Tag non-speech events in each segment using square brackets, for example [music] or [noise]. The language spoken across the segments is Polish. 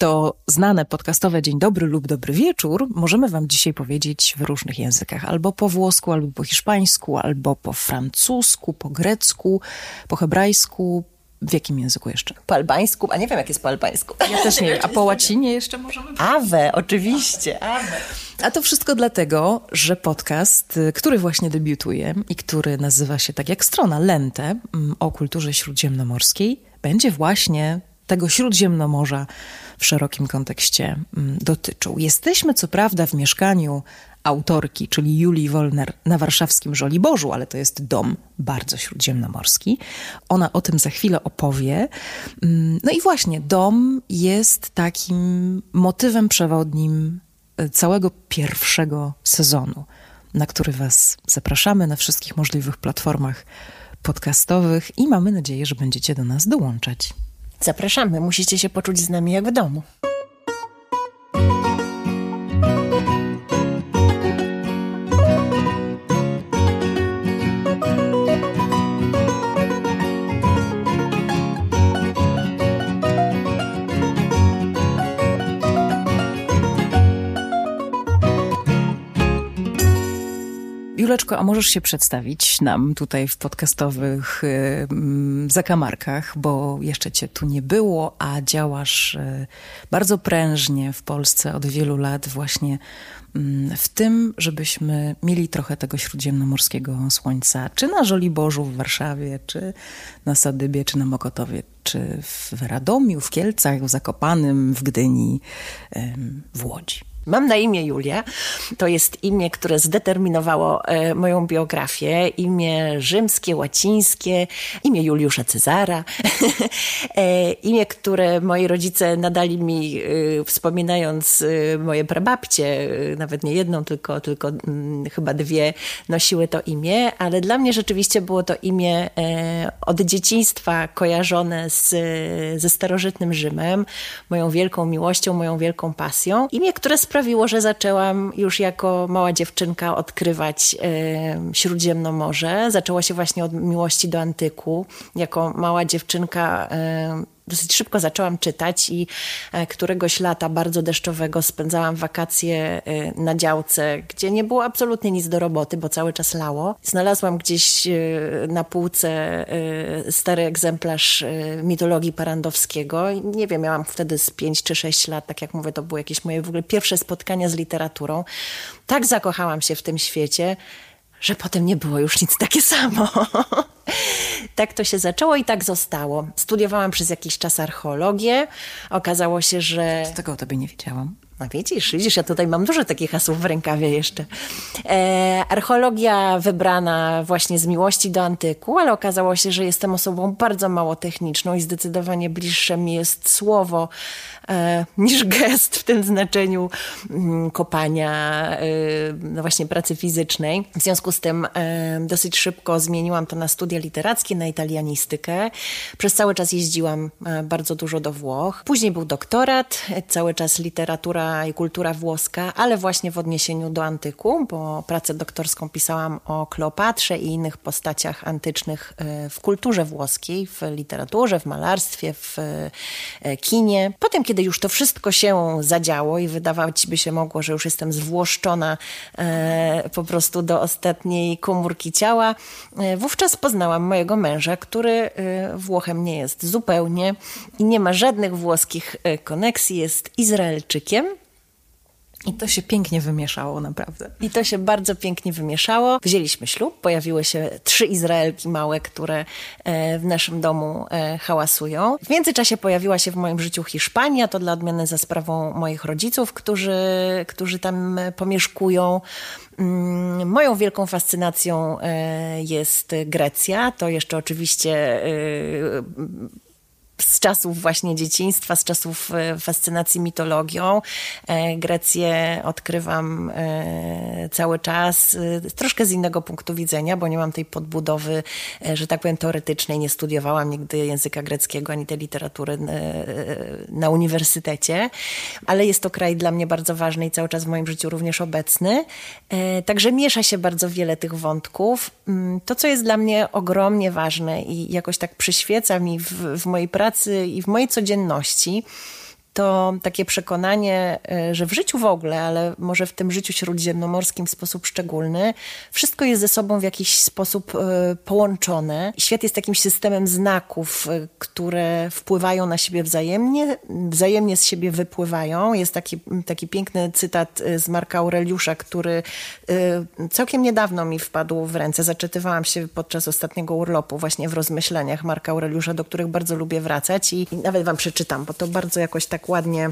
to znane podcastowe dzień dobry lub dobry wieczór możemy wam dzisiaj powiedzieć w różnych językach. Albo po włosku, albo po hiszpańsku, albo po francusku, po grecku, po hebrajsku, w jakim języku jeszcze? Po albańsku, a nie wiem jak jest po albańsku. Ja też nie wiem. A po łacinie jeszcze możemy? Awe, oczywiście, awe. A to wszystko dlatego, że podcast, y, który właśnie debiutuje i który nazywa się tak jak strona Lente mm, o kulturze śródziemnomorskiej, będzie właśnie tego Śródziemnomorza w szerokim kontekście mm, dotyczył. Jesteśmy co prawda w mieszkaniu autorki, czyli Julii Wolner na warszawskim Żoliborzu, ale to jest dom bardzo śródziemnomorski. Ona o tym za chwilę opowie. Mm, no i właśnie, dom jest takim motywem przewodnim e, całego pierwszego sezonu, na który Was zapraszamy na wszystkich możliwych platformach podcastowych i mamy nadzieję, że będziecie do nas dołączać. Zapraszamy, musicie się poczuć z nami jak w domu. Juleczko, a możesz się przedstawić nam tutaj w podcastowych y, zakamarkach, bo jeszcze cię tu nie było, a działasz y, bardzo prężnie w Polsce od wielu lat właśnie y, w tym, żebyśmy mieli trochę tego śródziemnomorskiego słońca, czy na Żoliborzu w Warszawie, czy na Sadybie, czy na Mokotowie, czy w Radomiu, w Kielcach, w Zakopanym, w Gdyni, w Łodzi. Mam na imię Julia. To jest imię, które zdeterminowało e, moją biografię. Imię rzymskie, łacińskie, imię Juliusza Cezara. [laughs] e, imię, które moi rodzice nadali mi, e, wspominając moje prababcie, nawet nie jedną, tylko, tylko mm, chyba dwie nosiły to imię, ale dla mnie rzeczywiście było to imię od dzieciństwa kojarzone z, ze starożytnym Rzymem, moją wielką miłością, moją wielką pasją. Imię, które sprawiło, że zaczęłam już jako mała dziewczynka odkrywać y, Śródziemnomorze. Zaczęło się właśnie od miłości do antyku. Jako mała dziewczynka y, dosyć szybko zaczęłam czytać i e, któregoś lata bardzo deszczowego spędzałam wakacje e, na działce, gdzie nie było absolutnie nic do roboty, bo cały czas lało. Znalazłam gdzieś e, na półce stary egzemplarz mitologii Parandowskiego. Nie wiem, miałam wtedy z 5 czy 6 lat, tak jak mówię, to były jakieś moje w ogóle pierwsze spotkania z literaturą. Tak zakochałam się w tym świecie, że potem nie było już nic takie samo. [laughs] tak to się zaczęło i tak zostało. Studiowałam przez jakiś czas archeologię. Okazało się, że. Z tego o tobie nie wiedziałam. No widzisz, widzisz, ja tutaj mam dużo takich hasłów w rękawie jeszcze. E, archeologia wybrana właśnie z miłości do antyku, ale okazało się, że jestem osobą bardzo mało techniczną i zdecydowanie bliższe mi jest słowo e, niż gest w tym znaczeniu mm, kopania, e, no właśnie pracy fizycznej. W związku z tym e, dosyć szybko zmieniłam to na studia literackie, na italianistykę. Przez cały czas jeździłam e, bardzo dużo do Włoch. Później był doktorat, cały czas literatura i kultura włoska, ale właśnie w odniesieniu do antyku, bo pracę doktorską pisałam o Kleopatrze i innych postaciach antycznych e, w kulturze włoskiej, w literaturze, w malarstwie, w e, kinie. Potem, kiedy już to wszystko się zadziało i wydawać by się mogło, że już jestem zwłoszczona e, po prostu do ostatniej komórki ciała, wówczas poznałam mojego męża, który Włochem nie jest zupełnie i nie ma żadnych włoskich koneksji, jest Izraelczykiem. I to się pięknie wymieszało, naprawdę. I to się bardzo pięknie wymieszało. Wzięliśmy ślub, pojawiły się trzy Izraelki małe, które e, w naszym domu e, hałasują. W międzyczasie pojawiła się w moim życiu Hiszpania, to dla odmiany za sprawą moich rodziców, którzy, którzy tam pomieszkują. Mm, moją wielką fascynacją e, jest Grecja. To jeszcze oczywiście z czasów właśnie dzieciństwa, z czasów e, fascynacji mitologią. E, Grecję odkrywam e, cały czas, troszkę z innego punktu widzenia, bo nie mam tej podbudowy, że tak powiem, teoretycznej. Nie studiowałam nigdy języka greckiego ani tej literatury na uniwersytecie, ale jest to kraj dla mnie bardzo ważny i cały czas w moim życiu również obecny. Także miesza się bardzo wiele tych wątków. Mm, to, co jest dla mnie ogromnie ważne i jakoś tak przyświeca mi w, w mojej pracy, pracy i w mojej codzienności, to takie przekonanie, e, że w życiu w ogóle, ale może w tym życiu śródziemnomorskim w sposób szczególny, wszystko jest ze sobą w jakiś sposób e, połączone. Świat jest takim systemem znaków, e, które wpływają na siebie wzajemnie, wzajemnie z siebie wypływają. Jest taki, taki piękny cytat z Marka Aureliusza, który całkiem niedawno mi wpadł w ręce. Zaczytywałam się podczas ostatniego urlopu właśnie w rozmyśleniach Marka Aureliusza, do których bardzo lubię wracać i, i nawet wam przeczytam, bo to bardzo jakoś tak ładnie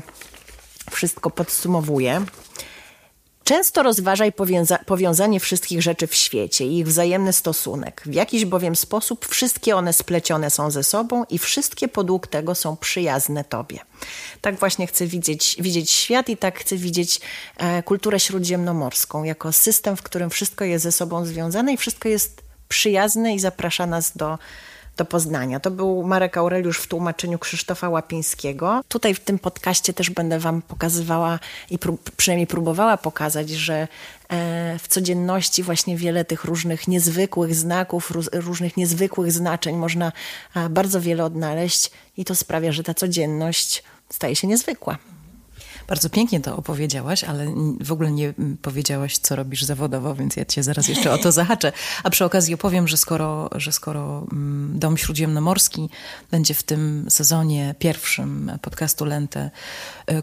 wszystko podsumowuje. Często rozważaj powiąza powiązanie wszystkich rzeczy w świecie i ich wzajemny stosunek. W jakiś bowiem sposób wszystkie one splecione są ze sobą i wszystkie podług tego są przyjazne Tobie. Tak właśnie chcę widzieć, widzieć świat i tak chcę widzieć e, kulturę śródziemnomorską jako system, w którym wszystko jest ze sobą związane i wszystko jest przyjazne i zaprasza nas do do Poznania. To był Marek Aureliusz w tłumaczeniu Krzysztofa Łapińskiego. Tutaj w tym podcaście też będę Wam pokazywała i przynajmniej próbowała pokazać, że e, w codzienności właśnie wiele tych różnych niezwykłych znaków, różnych niezwykłych znaczeń można e, bardzo wiele odnaleźć i to sprawia, że ta codzienność staje się niezwykła. Bardzo pięknie to opowiedziałaś, ale w ogóle nie powiedziałaś, co robisz zawodowo, więc ja cię zaraz jeszcze o to zahaczę. A przy okazji opowiem, że skoro, że skoro Dom Śródziemnomorski będzie w tym sezonie pierwszym podcastu Lente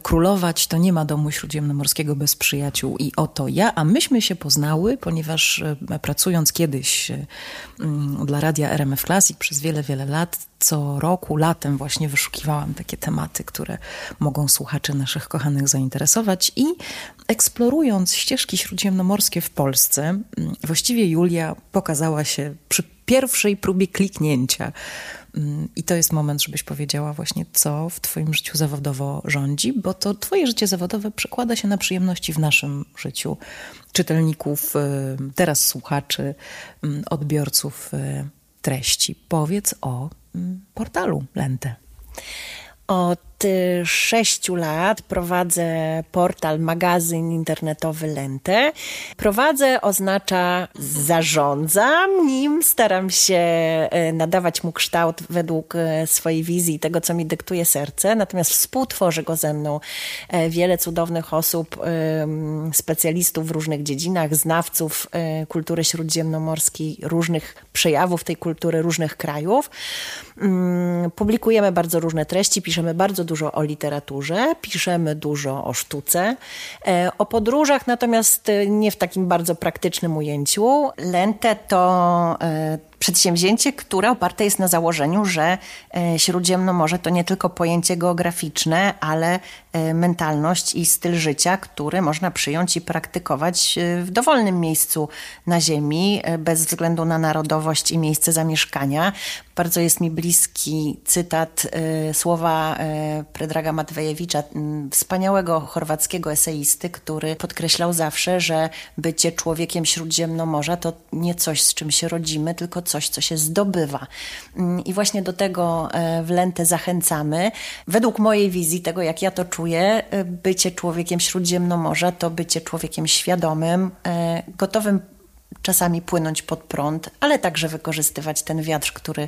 królować, to nie ma Domu Śródziemnomorskiego bez przyjaciół i oto ja, a myśmy się poznały, ponieważ e, pracując kiedyś e, dla radia RMF Classic przez wiele, wiele lat, co roku, latem właśnie wyszukiwałam takie tematy, które mogą słuchaczy naszych kochanych zainteresować i eksplorując ścieżki śródziemnomorskie w Polsce, mm, właściwie Julia pokazała się przy pierwszej próbie kliknięcia. Mm, I to jest moment, żebyś powiedziała właśnie, co w Twoim życiu zawodowo rządzi, bo to Twoje życie zawodowe przekłada się na przyjemności w naszym życiu czytelników, y, teraz słuchaczy, mm, odbiorców y, treści. Powiedz o portalu Lente. Sześciu lat prowadzę portal, magazyn internetowy Lente. Prowadzę oznacza zarządzam nim, staram się e, nadawać mu kształt według e, swojej wizji, tego co mi dyktuje serce, natomiast współtworzy go ze mną e, wiele cudownych osób, specjalistów w różnych dziedzinach, znawców kultury śródziemnomorskiej, różnych przejawów tej kultury różnych krajów. Publikujemy bardzo różne treści, piszemy bardzo dużo o literaturze, piszemy dużo o sztuce, e, o podróżach, natomiast e, nie w takim bardzo praktycznym ujęciu. Lente to e, przedsięwzięcie, które oparte jest na założeniu, że e, Śródziemnomorze to nie tylko pojęcie geograficzne, ale e, mentalność i styl życia, który można przyjąć i praktykować e, w dowolnym miejscu na Ziemi, bez względu na narodowość i miejsce zamieszkania. Bardzo jest mi bliski cytat słowa Predraga Matwejewicza, wspaniałego chorwackiego eseisty, który podkreślał zawsze, że bycie człowiekiem Śródziemnomorza to nie coś, z czym się rodzimy, tylko coś, co się zdobywa. Mm, I właśnie do tego e, w Lentę zachęcamy. Według mojej wizji, tego jak ja to czuję, e, bycie człowiekiem Śródziemnomorza to bycie człowiekiem świadomym, e, gotowym czasami płynąć pod prąd, ale także wykorzystywać ten wiatr, który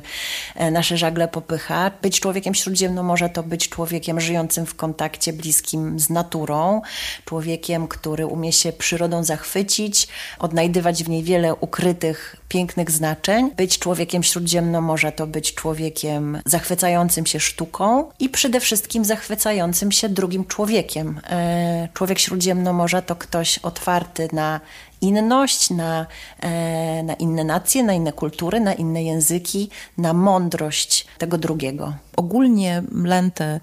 e, nasze żagle popycha. Być człowiekiem śródziemnomorza to być człowiekiem żyjącym w kontakcie bliskim z naturą, człowiekiem, który umie się przyrodą zachwycić, odnajdywać w niej wiele ukrytych, pięknych znaczeń. Być człowiekiem śródziemnomorza to być człowiekiem zachwycającym się sztuką i przede wszystkim zachwycającym się drugim człowiekiem. E, człowiek śródziemnomorza to ktoś otwarty na inność, na, e, na inne nacje, na inne kultury, na inne języki, na mądrość tego drugiego. Ogólnie lentę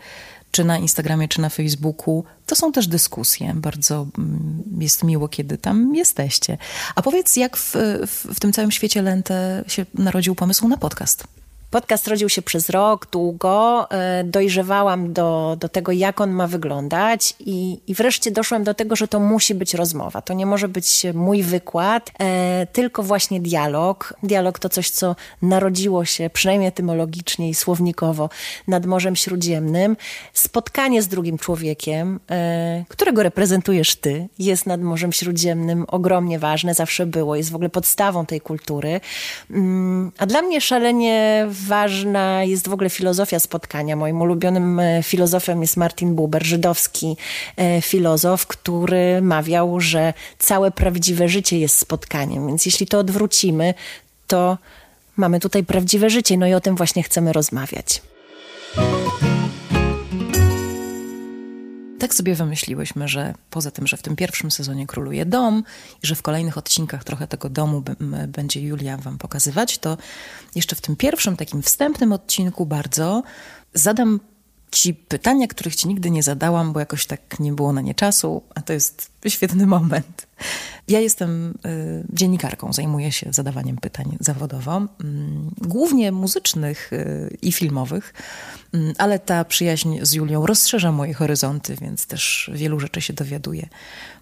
czy na Instagramie, czy na Facebooku, to są też dyskusje. Bardzo mm, jest miło, kiedy tam jesteście. A powiedz, jak w, w, w tym całym świecie Lente się narodził pomysł na podcast? Podcast rodził się przez rok, długo. E, dojrzewałam do, do tego, jak on ma wyglądać, i, i wreszcie doszłam do tego, że to musi być rozmowa. To nie może być mój wykład, e, tylko właśnie dialog. Dialog to coś, co narodziło się, przynajmniej etymologicznie i słownikowo, nad Morzem Śródziemnym. Spotkanie z drugim człowiekiem, e, którego reprezentujesz ty, jest nad Morzem Śródziemnym ogromnie ważne, zawsze było, jest w ogóle podstawą tej kultury. Mm, a dla mnie szalenie ważna jest w ogóle filozofia spotkania. Moim ulubionym e, filozofem jest Martin Buber, żydowski e, filozof, który mawiał, że całe prawdziwe życie jest spotkaniem. Więc jeśli to odwrócimy, to mamy tutaj prawdziwe życie. No i o tym właśnie chcemy rozmawiać. Tak sobie wymyśliłyśmy, że poza tym, że w tym pierwszym sezonie króluje dom i że w kolejnych odcinkach trochę tego domu będzie Julia wam pokazywać, to jeszcze w tym pierwszym takim wstępnym odcinku bardzo zadam ci pytania, których ci nigdy nie zadałam, bo jakoś tak nie było na nie czasu, a to jest świetny moment. Ja jestem y, dziennikarką, zajmuję się zadawaniem pytań zawodowo, y, głównie muzycznych y, i filmowych, mm, ale ta przyjaźń z Julią rozszerza moje horyzonty, więc też wielu rzeczy się dowiaduję.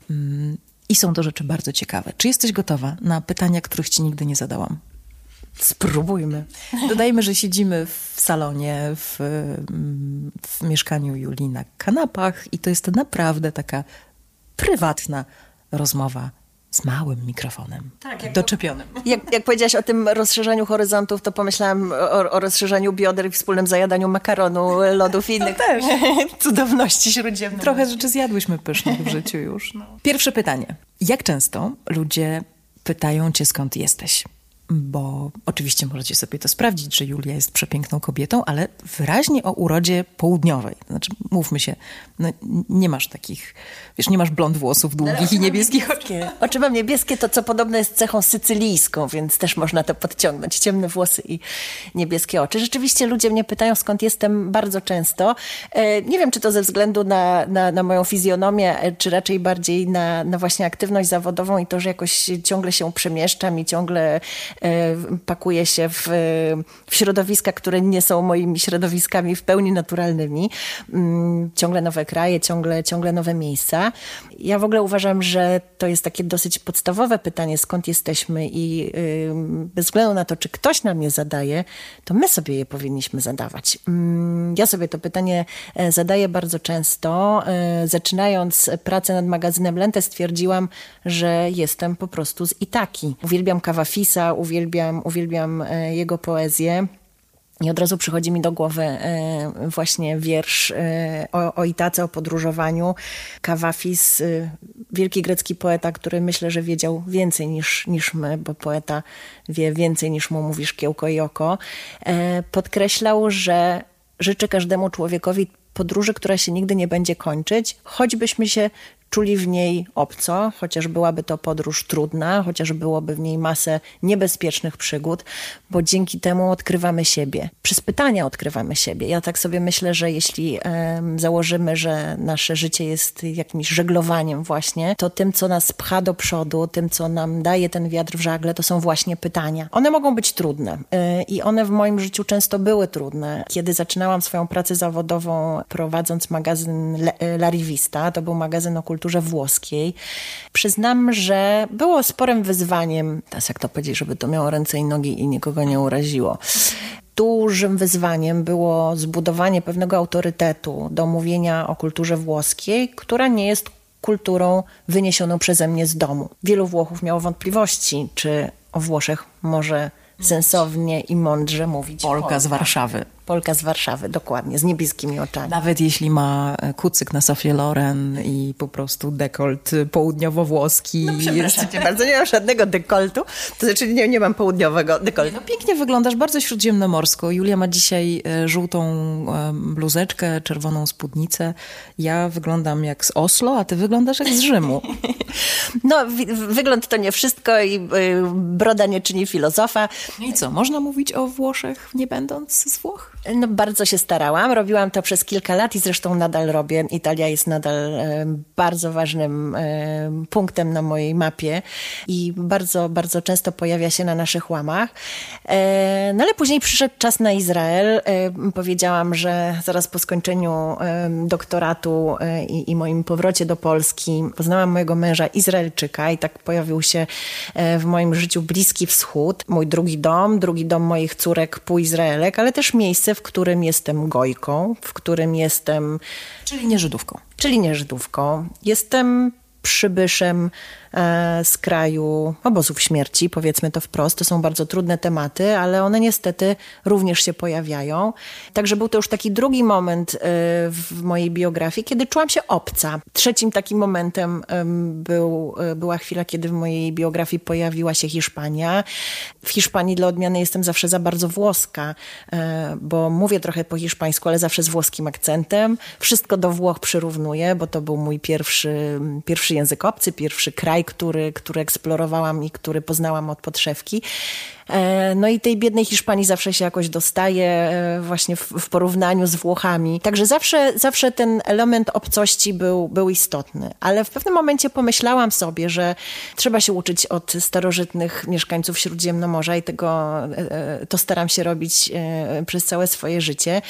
Mm, I są to rzeczy bardzo ciekawe. Czy jesteś gotowa na pytania, których ci nigdy nie zadałam? Spróbujmy. Dodajmy, że siedzimy w salonie, w, w mieszkaniu Julii na kanapach i to jest naprawdę taka prywatna rozmowa z małym mikrofonem tak, jak doczepionym. [laughs] Jak, jak powiedziałaś o tym rozszerzeniu horyzontów, to pomyślałam o, o rozszerzeniu bioder i wspólnym zajadaniu makaronu, lodów i innych też. [laughs] cudowności śródziemnych. Trochę rzeczy zjadłyśmy pysznych w życiu już. No. Pierwsze pytanie. Jak często ludzie pytają cię, skąd jesteś? Bo oczywiście możecie sobie to sprawdzić, że Julia jest przepiękną kobietą, ale wyraźnie o urodzie południowej. Znaczy, mówmy się, no, nie masz takich, wiesz, nie masz blond włosów długich i niebieskich oczu. Oczy mam niebieskie, to co podobne jest cechą sycylijską, więc też można to podciągnąć. Ciemne włosy i niebieskie oczy. Rzeczywiście ludzie mnie pytają, skąd jestem bardzo często. E, nie wiem, czy to ze względu na, na, na moją fizjonomię, e, czy raczej bardziej na, na właśnie aktywność zawodową i to, że jakoś ciągle się przemieszczam i ciągle pakuję się w, w środowiska, które nie są moimi środowiskami w pełni naturalnymi. Mm, ciągle nowe kraje, ciągle, ciągle nowe miejsca. Ja w ogóle uważam, że to jest takie dosyć podstawowe pytanie, skąd jesteśmy i bez względu na to, czy ktoś nam je zadaje, to my sobie je powinniśmy zadawać. Mm, ja sobie to pytanie e, zadaję bardzo często. E, zaczynając pracę nad magazynem Lente stwierdziłam, że jestem po prostu z Itaki. Uwielbiam kawafisa, uwielbiam, uwielbiam e, jego poezję. I od razu przychodzi mi do głowy e, właśnie wiersz e, o, o Itace, o podróżowaniu. Kawafis, wielki grecki poeta, który myślę, że wiedział więcej niż, niż my, bo poeta wie więcej niż mu mówi szkiełko i oko. Podkreślał, że życzy każdemu człowiekowi podróży, która się nigdy nie będzie kończyć, choćbyśmy się czuli w niej obco, chociaż byłaby to podróż trudna, chociaż byłoby w niej masę niebezpiecznych przygód, bo dzięki temu odkrywamy siebie. Przez pytania odkrywamy siebie. Ja tak sobie myślę, że jeśli um, założymy, że nasze życie jest jakimś żeglowaniem właśnie, to tym, co nas pcha do przodu, tym, co nam daje ten wiatr w żagle, to są właśnie pytania. One mogą być trudne yy, i one w moim życiu często były trudne. Kiedy zaczynałam swoją pracę zawodową prowadząc magazyn La Rivista, to był magazyn o kulturze kulturze włoskiej. Przyznam, że było sporym wyzwaniem, teraz jak to powiedzieć, żeby to miało ręce i nogi i nikogo nie uraziło dużym wyzwaniem było zbudowanie pewnego autorytetu do mówienia o kulturze włoskiej, która nie jest kulturą wyniesioną przeze mnie z domu. Wielu Włochów miało wątpliwości, czy o Włoszech może sensownie i mądrze mówić. Polka z Warszawy. Polka z Warszawy, dokładnie, z niebieskimi oczami. Nawet jeśli ma e, kucyk na Sofię Loren i po prostu dekolt południowo-włoski. No jest... cię [laughs] bardzo, nie mam żadnego dekoltu, to znaczy nie, nie mam południowego dekoltu. No, pięknie wyglądasz, bardzo śródziemnomorsko. Julia ma dzisiaj e, żółtą e, bluzeczkę, czerwoną spódnicę. Ja wyglądam jak z Oslo, a ty wyglądasz jak z Rzymu. [laughs] No, wygląd to nie wszystko i broda nie czyni filozofa. No I co, można mówić o Włoszech nie będąc z Włoch? No, bardzo się starałam. Robiłam to przez kilka lat i zresztą nadal robię. Italia jest nadal e, bardzo ważnym e, punktem na mojej mapie i bardzo, bardzo często pojawia się na naszych łamach. E, no ale później przyszedł czas na Izrael. Powiedziałam, że zaraz po skończeniu doktoratu i, i moim powrocie do Polski poznałam mojego męża Izraelczyka i tak pojawił się w moim życiu Bliski Wschód. Mój drugi dom, drugi dom moich córek, pół Izraelek, ale też miejsce, w którym jestem gojką, w którym jestem. Czyli nie Żydówką. Czyli nie Żydówką. Jestem przybyszem e, z kraju obozów śmierci, powiedzmy to wprost. To są bardzo trudne tematy, ale one niestety również się pojawiają. Także był to już taki drugi moment e, w mojej biografii, kiedy czułam się obca. Trzecim takim momentem był, e, była chwila, kiedy w mojej biografii pojawiła się Hiszpania. W Hiszpanii dla odmiany jestem zawsze za bardzo włoska, bo mówię trochę po hiszpańsku, ale zawsze z włoskim akcentem. Wszystko do Włoch przyrównuję, bo to był mój pierwszy, pierwszy język obcy, pierwszy kraj, który, który eksplorowałam i który poznałam od podszewki. E, no i tej biednej Hiszpanii zawsze się jakoś dostaje e, właśnie w, w, porównaniu z Włochami. Także zawsze, zawsze ten element obcości był, był istotny. Ale w pewnym momencie pomyślałam sobie, że trzeba się uczyć od starożytnych mieszkańców Śródziemnomorza i tego e, to staram się robić przez całe swoje życie.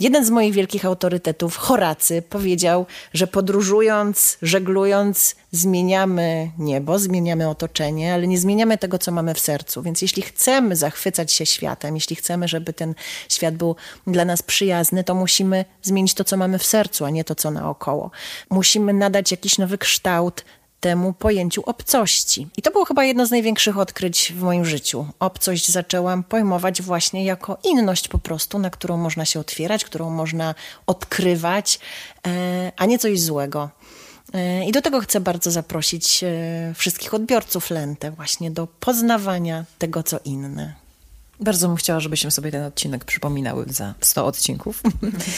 Jeden z moich wielkich autorytetów, Horacy, powiedział, że podróżując, żeglując, zmieniamy niebo, zmieniamy otoczenie, ale nie zmieniamy tego, co mamy w sercu. Więc jeśli chcemy zachwycać się światem, jeśli chcemy, żeby ten świat był dla nas przyjazny, to musimy zmienić to, co mamy w sercu, a nie to, co naokoło. Musimy nadać jakiś nowy kształt temu pojęciu obcości. I to było chyba jedno z największych odkryć w moim życiu. Obcość zaczęłam pojmować właśnie jako inność po prostu, na którą można się otwierać, którą można odkrywać, e, a nie coś złego. E, I do tego chcę bardzo zaprosić e, wszystkich odbiorców Lentę właśnie do poznawania tego, co inne. Bardzo bym chciała, żebyśmy sobie ten odcinek przypominały za 100 odcinków.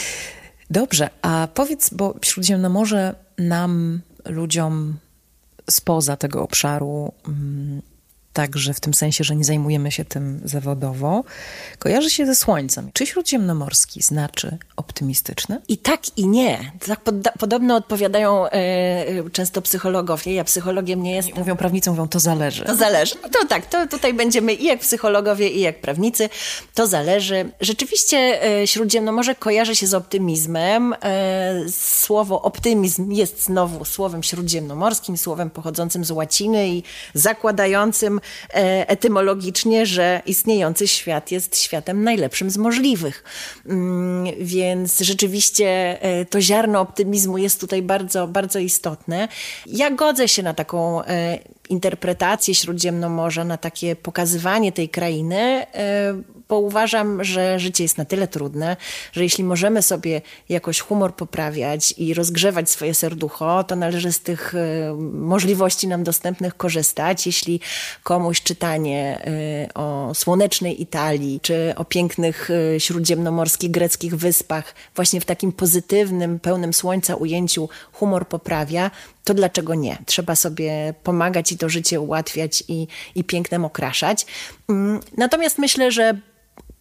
[laughs] Dobrze, a powiedz, bo Śródziemnomorze nam, ludziom spoza tego obszaru, mm, także w tym sensie, że nie zajmujemy się tym zawodowo, kojarzy się ze Słońcem. Czy śródziemnomorski znaczy optymistyczny? I tak i nie. Tak pod, podobno odpowiadają e, często psychologowie. Ja psychologiem nie jestem. Mówią prawnicy, mówią to zależy. To zależy. No to tak, to tutaj będziemy i jak psychologowie, i jak prawnicy. To zależy. Rzeczywiście e, Śródziemnomorze kojarzy się z optymizmem. E, słowo optymizm jest znowu słowem śródziemnomorskim, słowem pochodzącym z łaciny i zakładającym E, etymologicznie, że istniejący świat jest światem najlepszym z możliwych. Mm, więc rzeczywiście e, to ziarno optymizmu jest tutaj bardzo, bardzo istotne. Ja godzę się na taką e, interpretację Śródziemnomorza, na takie pokazywanie tej krainy, bo uważam, że życie jest na tyle trudne, że jeśli możemy sobie jakoś humor poprawiać i rozgrzewać swoje serducho, to należy z tych e, możliwości nam dostępnych korzystać. Jeśli komuś czytanie e, o słonecznej Italii, czy o pięknych e, śródziemnomorskich, greckich wyspach, właśnie w takim pozytywnym, pełnym słońca ujęciu humor poprawia, to dlaczego nie? Trzeba sobie pomagać i to życie ułatwiać i, i pięknem okraszać. Mm, natomiast myślę, że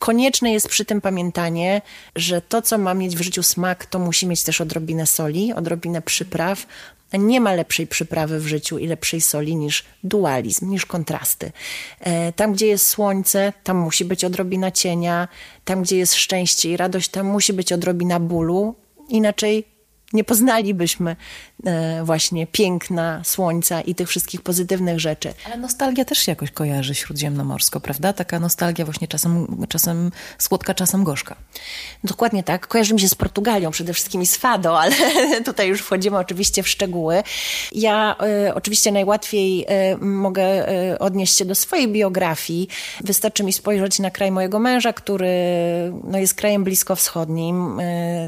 Konieczne jest przy tym pamiętanie, że to, co ma mieć w życiu smak, to musi mieć też odrobinę soli, odrobinę przypraw. Nie ma lepszej przyprawy w życiu i lepszej soli niż dualizm, niż kontrasty. E, tam, gdzie jest słońce, tam musi być odrobina cienia. Tam, gdzie jest szczęście i radość, tam musi być odrobina bólu. Inaczej nie poznalibyśmy właśnie piękna, słońca i tych wszystkich pozytywnych rzeczy. Ale nostalgia też się jakoś kojarzy śródziemnomorsko, prawda? Taka nostalgia właśnie czasem, czasem słodka, czasem gorzka. Dokładnie tak. Kojarzy mi się z Portugalią, przede wszystkim i z Fado, ale [laughs] tutaj już wchodzimy oczywiście w szczegóły. Ja y, oczywiście najłatwiej y, mogę y, odnieść się do swojej biografii. Wystarczy mi spojrzeć na kraj mojego męża, który no, jest krajem bliskowschodnim.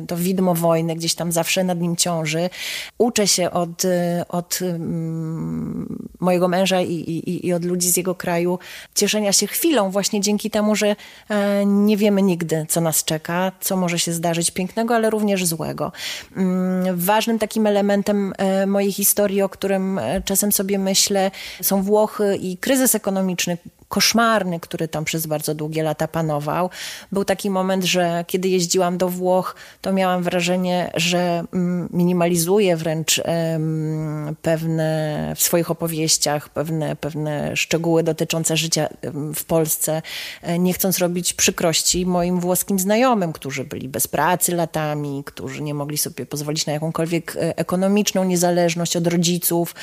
to widmo wojny gdzieś tam zawsze nad nim ciąży. Uczę się od, od mm, mojego męża i, i, i od ludzi z jego kraju cieszenia się chwilą właśnie dzięki temu, że e, nie wiemy nigdy, co nas czeka, co może się zdarzyć pięknego, ale również złego. Mm, ważnym takim elementem e, mojej historii, o którym e, czasem sobie myślę, są Włochy i kryzys ekonomiczny, koszmarny, który tam przez bardzo długie lata panował. Był taki moment, że kiedy jeździłam do Włoch, to miałam wrażenie, że mm, minimalizuję wręcz pewne w swoich opowieściach, pewne, pewne szczegóły dotyczące życia w Polsce, e, nie chcąc robić przykrości moim włoskim znajomym, którzy byli bez pracy latami, którzy nie mogli sobie pozwolić na jakąkolwiek e, ekonomiczną niezależność od rodziców,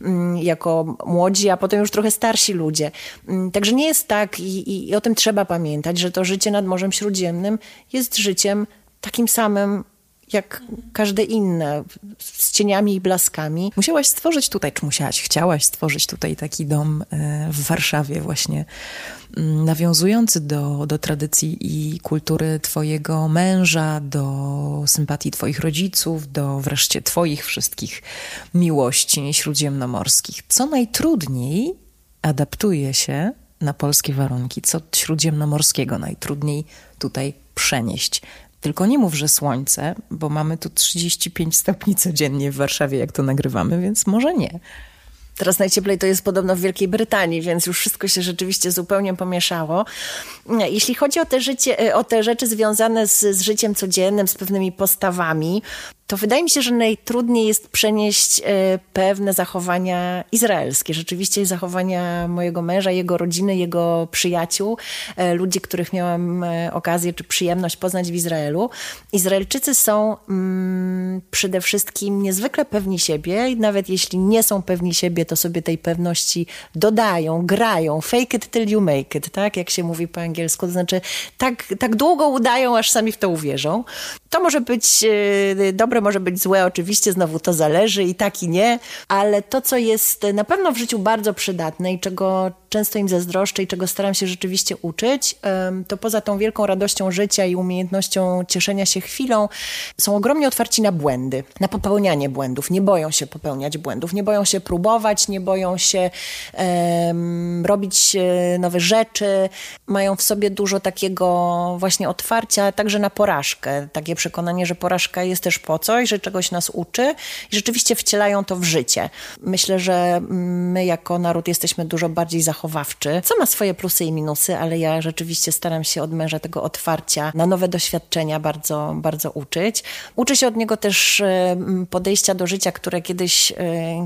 mm, jako młodzi, a potem już trochę starsi ludzie. Mm, Także nie jest tak i, i o tym trzeba pamiętać, że to życie nad Morzem Śródziemnym jest życiem takim samym jak każde inne, z cieniami i blaskami. Musiałaś stworzyć tutaj, czy musiałaś, chciałaś stworzyć tutaj taki dom e, w Warszawie właśnie, mm, nawiązujący do, do tradycji i kultury twojego męża, do sympatii twoich rodziców, do wreszcie twoich wszystkich miłości śródziemnomorskich. Co najtrudniej adaptuje się na polskie warunki, co śródziemnomorskiego najtrudniej tutaj przenieść. Tylko nie mów, że słońce, bo mamy tu 35 stopni codziennie w Warszawie, jak to nagrywamy, więc może nie. Teraz najcieplej to jest podobno w Wielkiej Brytanii, więc już wszystko się rzeczywiście zupełnie pomieszało. Jeśli chodzi o te, życie, o te rzeczy związane z, z życiem codziennym, z pewnymi postawami, to wydaje mi się, że najtrudniej jest przenieść e, pewne zachowania izraelskie. Rzeczywiście zachowania mojego męża, jego rodziny, jego przyjaciół, e, ludzi, których miałam e, okazję czy przyjemność poznać w Izraelu. Izraelczycy są mm, przede wszystkim niezwykle pewni siebie i nawet jeśli nie są pewni siebie, to sobie tej pewności dodają, grają. Fake it till you make it, tak? Jak się mówi po angielsku. To znaczy tak, tak długo udają, aż sami w to uwierzą. To może być dobre może być złe, oczywiście znowu to zależy i tak i nie, ale to, co jest na pewno w życiu bardzo przydatne i czego często im zazdroszczę i czego staram się rzeczywiście uczyć, to poza tą wielką radością życia i umiejętnością cieszenia się chwilą, są ogromnie otwarci na błędy, na popełnianie błędów. Nie boją się popełniać błędów, nie boją się próbować, nie boją się um, robić e, nowe rzeczy. Mają w sobie dużo takiego właśnie otwarcia, także na porażkę. Takie przekonanie, że porażka jest też po coś, że czegoś nas uczy i rzeczywiście wcielają to w życie. Myślę, że my jako naród jesteśmy dużo bardziej zachowawczy, co ma swoje plusy i minusy, ale ja rzeczywiście staram się od męża tego otwarcia na nowe doświadczenia bardzo, bardzo uczyć. Uczę się od niego też e, podejścia do życia, które kiedyś, e,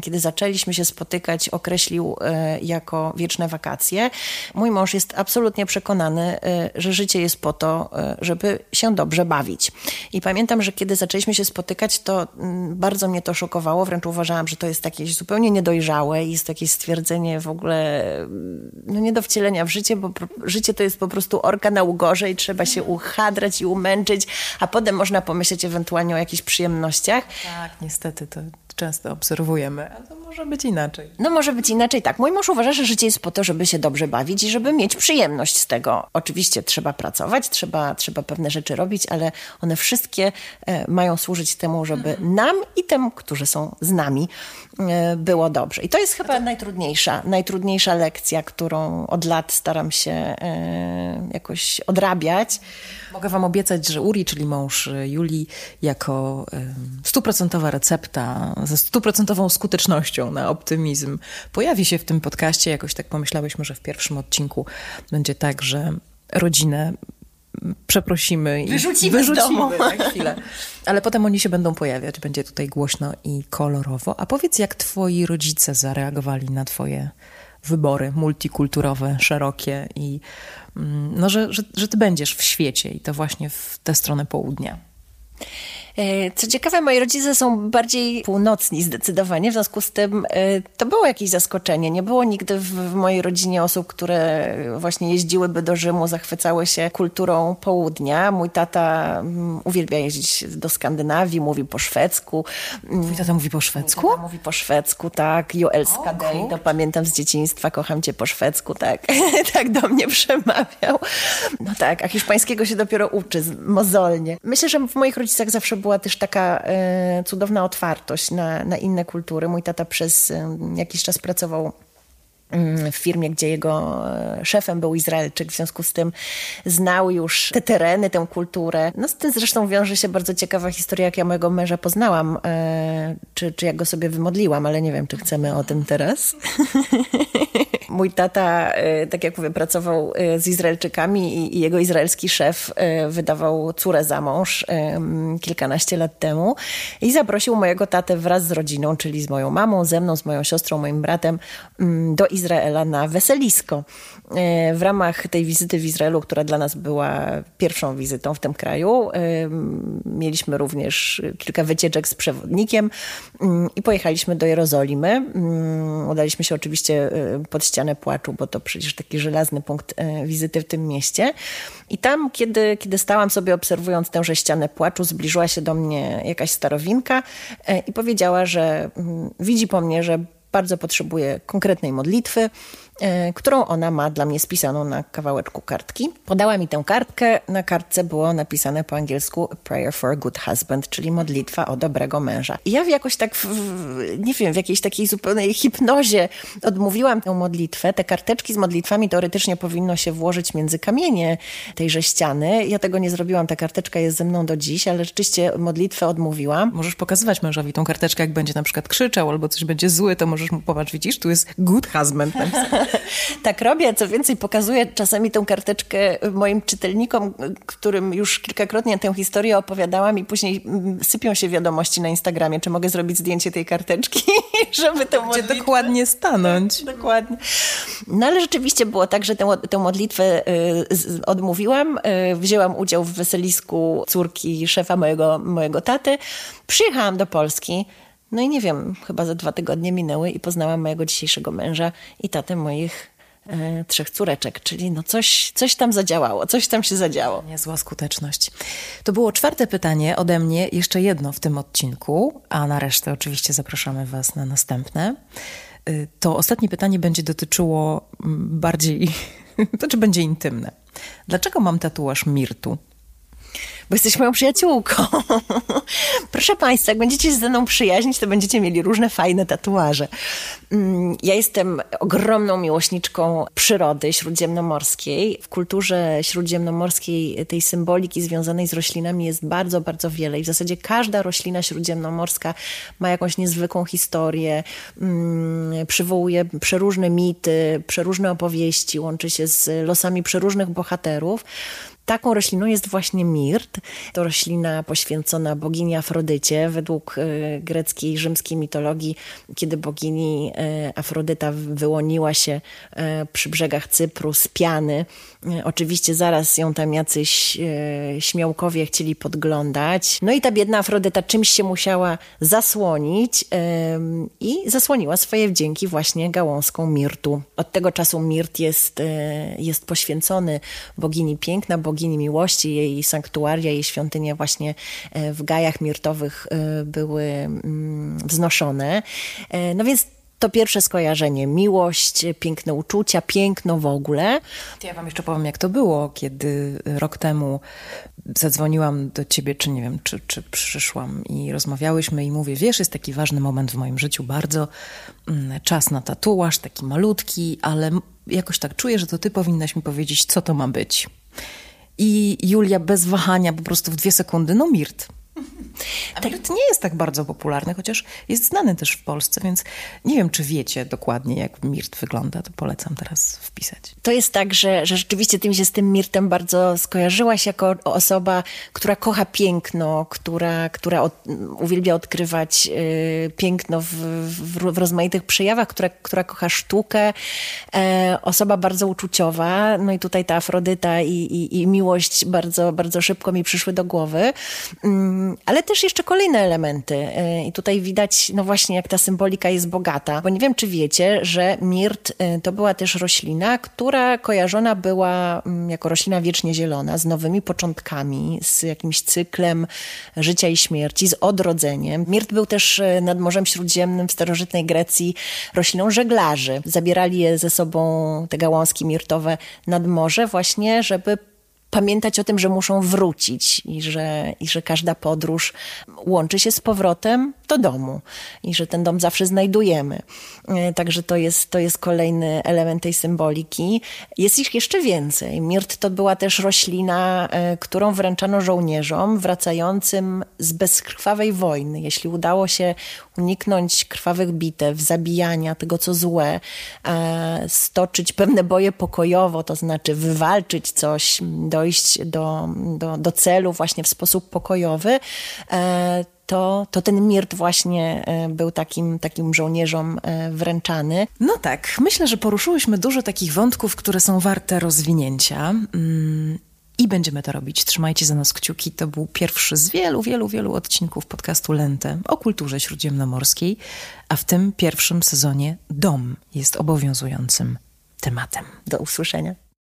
kiedy zaczęliśmy się spotykać, określił e, jako wieczne wakacje. Mój mąż jest absolutnie przekonany, że życie jest po to, żeby się dobrze bawić. I pamiętam, że kiedy zaczęliśmy się spotykać, spotykać, to mm, bardzo mnie to szokowało. Wręcz uważałam, że to jest jakieś zupełnie niedojrzałe i jest to jakieś stwierdzenie w ogóle mm, no nie do wcielenia w życie, bo życie to jest po prostu orka na ugorze i trzeba się uchadrać i umęczyć, a potem można pomyśleć ewentualnie o jakichś przyjemnościach. Tak, niestety to często obserwujemy, może być inaczej. No może być inaczej, tak. Mój mąż uważa, że życie jest po to, żeby się dobrze bawić i żeby mieć przyjemność z tego. Oczywiście trzeba pracować, trzeba, trzeba pewne rzeczy robić, ale one wszystkie e, mają służyć temu, żeby nam i tym, którzy są z nami, e, było dobrze. I to jest chyba to... najtrudniejsza, najtrudniejsza lekcja, którą od lat staram się e, jakoś odrabiać. Mogę Wam obiecać, że Uri, czyli mąż Julii, jako stuprocentowa recepta ze stuprocentową skutecznością na optymizm pojawi się w tym podcaście. Jakoś tak pomyślałyśmy, że w pierwszym odcinku będzie tak, że rodzinę przeprosimy i wyrzucimy, wyrzucimy [laughs] na chwilę. Ale potem oni się będą pojawiać, będzie tutaj głośno i kolorowo. A powiedz, jak twoi rodzice zareagowali na twoje wybory multikulturowe, szerokie i mm, no, że, że, że ty będziesz w świecie i to właśnie w tę stronę południa. E, co ciekawe, moi rodzice są bardziej północni zdecydowanie, w związku z tym e, to było jakieś zaskoczenie. Nie było nigdy w, mojej rodzinie osób, które właśnie jeździłyby do Rzymu, zachwycały się kulturą południa. Mój tata mm, uwielbia jeździć do Skandynawii, mówi po szwedzku. Mój tata mówi po szwedzku? Mówi po szwedzku, tak. Joelska Dej, to pamiętam z dzieciństwa, kocham cię po szwedzku, tak. [laughs] tak do mnie przemawiał. No tak, a hiszpańskiego się dopiero uczy, mozolnie. Myślę, że w moich rodzicach zawsze było była też taka e, cudowna otwartość na, na inne kultury. Mój tata przez e, jakiś czas pracował w firmie, gdzie jego e, szefem był Izraelczyk, w związku z tym znał już te tereny, tę kulturę. No z tym zresztą wiąże się bardzo ciekawa historia, jak ja mojego męża poznałam, czy, czy jak go sobie wymodliłam, ale nie wiem, czy chcemy o tym teraz. [laughs] Mój tata, e, tak jak mówię, pracował e, z Izraelczykami i jego izraelski szef e, wydawał córę za mąż kilkanaście lat temu i zaprosił mojego tatę wraz z rodziną, czyli z moją mamą, ze mną, z moją siostrą, moim bratem mm, do Izraela na weselisko. W ramach tej wizyty w Izraelu, która dla nas była pierwszą wizytą w tym kraju, mieliśmy również kilka wycieczek z przewodnikiem mm, i pojechaliśmy do Jerozolimy. Mm, udaliśmy się oczywiście pod ścianę płaczu, bo to przecież taki żelazny punkt e, wizyty w tym mieście. I tam, kiedy, kiedy stałam sobie obserwując tę ścianę płaczu, zbliżyła się do mnie jakaś starowinka e, i powiedziała, że mm, widzi po mnie, że bardzo potrzebuję konkretnej modlitwy którą ona ma dla mnie spisaną na kawałeczku kartki. Podała mi tę kartkę. Na kartce było napisane po angielsku Prayer for a Good Husband, czyli modlitwa o dobrego męża. I ja jakoś tak, w, nie wiem, w jakiejś takiej zupełnej hipnozie odmówiłam tę modlitwę. Te karteczki z modlitwami teoretycznie powinno się włożyć między kamienie tejże ściany. Ja tego nie zrobiłam. Ta karteczka jest ze mną do dziś, ale rzeczywiście modlitwę odmówiłam. Możesz pokazywać mężowi tą karteczkę, jak będzie na przykład krzyczał albo coś będzie zły, to możesz mu popatrz, widzisz, tu jest good husband. [laughs] [laughs] tak robię. Co więcej, pokazuję czasami tę karteczkę moim czytelnikom, którym już kilkakrotnie tę historię opowiadałam i później mm, sypią się wiadomości na Instagramie, czy mogę zrobić zdjęcie tej karteczki, [laughs] żeby tę modlitwę... dokładnie stanąć. Dokładnie. No ale rzeczywiście było tak, że tę, tę modlitwę y, odmówiłam. Y, wzięłam udział w weselisku córki szefa mojego, mojego taty. Przyjechałam do Polski. No i nie wiem, chyba za dwa tygodnie minęły i poznałam mojego dzisiejszego męża i tatę moich e, trzech córeczek, czyli no coś, coś tam zadziałało, coś tam się zadziało. Niezła skuteczność. To było czwarte pytanie ode mnie, jeszcze jedno w tym odcinku, a na resztę oczywiście zapraszamy Was na następne. Y, to ostatnie pytanie będzie dotyczyło mm, bardziej, [laughs] to czy będzie intymne. Dlaczego mam tatuaż Mirtu? Bo jesteś moją przyjaciółką. [laughs] Proszę Państwa, jak będziecie się ze mną przyjaźnić, to będziecie mieli różne fajne tatuaże. Mm, ja jestem ogromną miłośniczką przyrody śródziemnomorskiej. W kulturze śródziemnomorskiej tej symboliki związanej z roślinami jest bardzo, bardzo wiele i w zasadzie każda roślina śródziemnomorska ma jakąś niezwykłą historię, mm, przywołuje przeróżne mity, przeróżne opowieści, łączy się z losami przeróżnych bohaterów. Taką rośliną jest właśnie mirt. To roślina poświęcona bogini Afrodycie. Według e, greckiej i rzymskiej mitologii, kiedy bogini e, Afrodyta wyłoniła się e, przy brzegach Cypru z piany, oczywiście zaraz ją tam jacyś śmiałkowie chcieli podglądać. No i ta biedna Afrodyta czymś się musiała zasłonić i zasłoniła swoje wdzięki właśnie gałązką mirtu. Od tego czasu mirt jest, jest poświęcony bogini piękna, bogini bogini miłości, jej sanktuaria, jej świątynie właśnie e, w gajach mirtowych e, były mm, wznoszone. E, no więc to pierwsze skojarzenie, miłość, piękne uczucia, piękno w ogóle. Ja wam jeszcze powiem, jak to było, kiedy rok temu zadzwoniłam do ciebie, czy nie wiem, czy, czy przyszłam i rozmawiałyśmy i mówię, wiesz, jest taki ważny moment w moim życiu, bardzo mm, czas na tatuaż, taki malutki, ale jakoś tak czuję, że to ty powinnaś mi powiedzieć, co to ma być. I Julia bez wahania, po prostu w dwie sekundy, no Mirt. A Mirt nie jest tak bardzo popularny, chociaż jest znany też w Polsce, więc nie wiem, czy wiecie dokładnie, jak Mirt wygląda, to polecam teraz wpisać. To jest tak, że, że rzeczywiście ty mi się z tym Mirtem bardzo skojarzyłaś jako osoba, która kocha piękno, która, która od, uwielbia odkrywać y, piękno w, w, w, rozmaitych przejawach, która, która kocha sztukę, e, osoba bardzo uczuciowa, no i tutaj ta Afrodyta i, i, i miłość bardzo, bardzo szybko mi przyszły do głowy, mm, ale też jeszcze kolejne elementy. E, I tutaj widać, no właśnie, jak ta symbolika jest bogata, bo nie wiem, czy wiecie, że mirt e, to była też roślina, która kojarzona była mm, jako roślina wiecznie zielona, z nowymi początkami, z jakimś cyklem życia i śmierci, z odrodzeniem. Mirt był też e, nad Morzem Śródziemnym w starożytnej Grecji rośliną żeglarzy. Zabierali je ze sobą, te gałązki mirtowe, nad morze właśnie, żeby pamiętać o tym, że muszą wrócić i że, i że każda podróż łączy się z powrotem do domu i że ten dom zawsze znajdujemy. E, także to jest, to jest kolejny element tej symboliki. Jest ich jeszcze więcej. Mirt to była też roślina, e, którą wręczano żołnierzom wracającym z bezkrwawej wojny. Jeśli udało się uniknąć krwawych bitew, zabijania tego, co złe, e, stoczyć pewne boje pokojowo, to znaczy wywalczyć coś, dojść do, do, do celu właśnie w sposób pokojowy, to, to ten mirt właśnie e, był takim, takim żołnierzom e, wręczany. No tak, myślę, że poruszyłyśmy dużo takich wątków, które są warte rozwinięcia. Mm, I będziemy to robić. Trzymajcie za nas kciuki. To był pierwszy z wielu, wielu, wielu odcinków podcastu Lente o kulturze śródziemnomorskiej, a w tym pierwszym sezonie dom jest obowiązującym tematem. Do usłyszenia.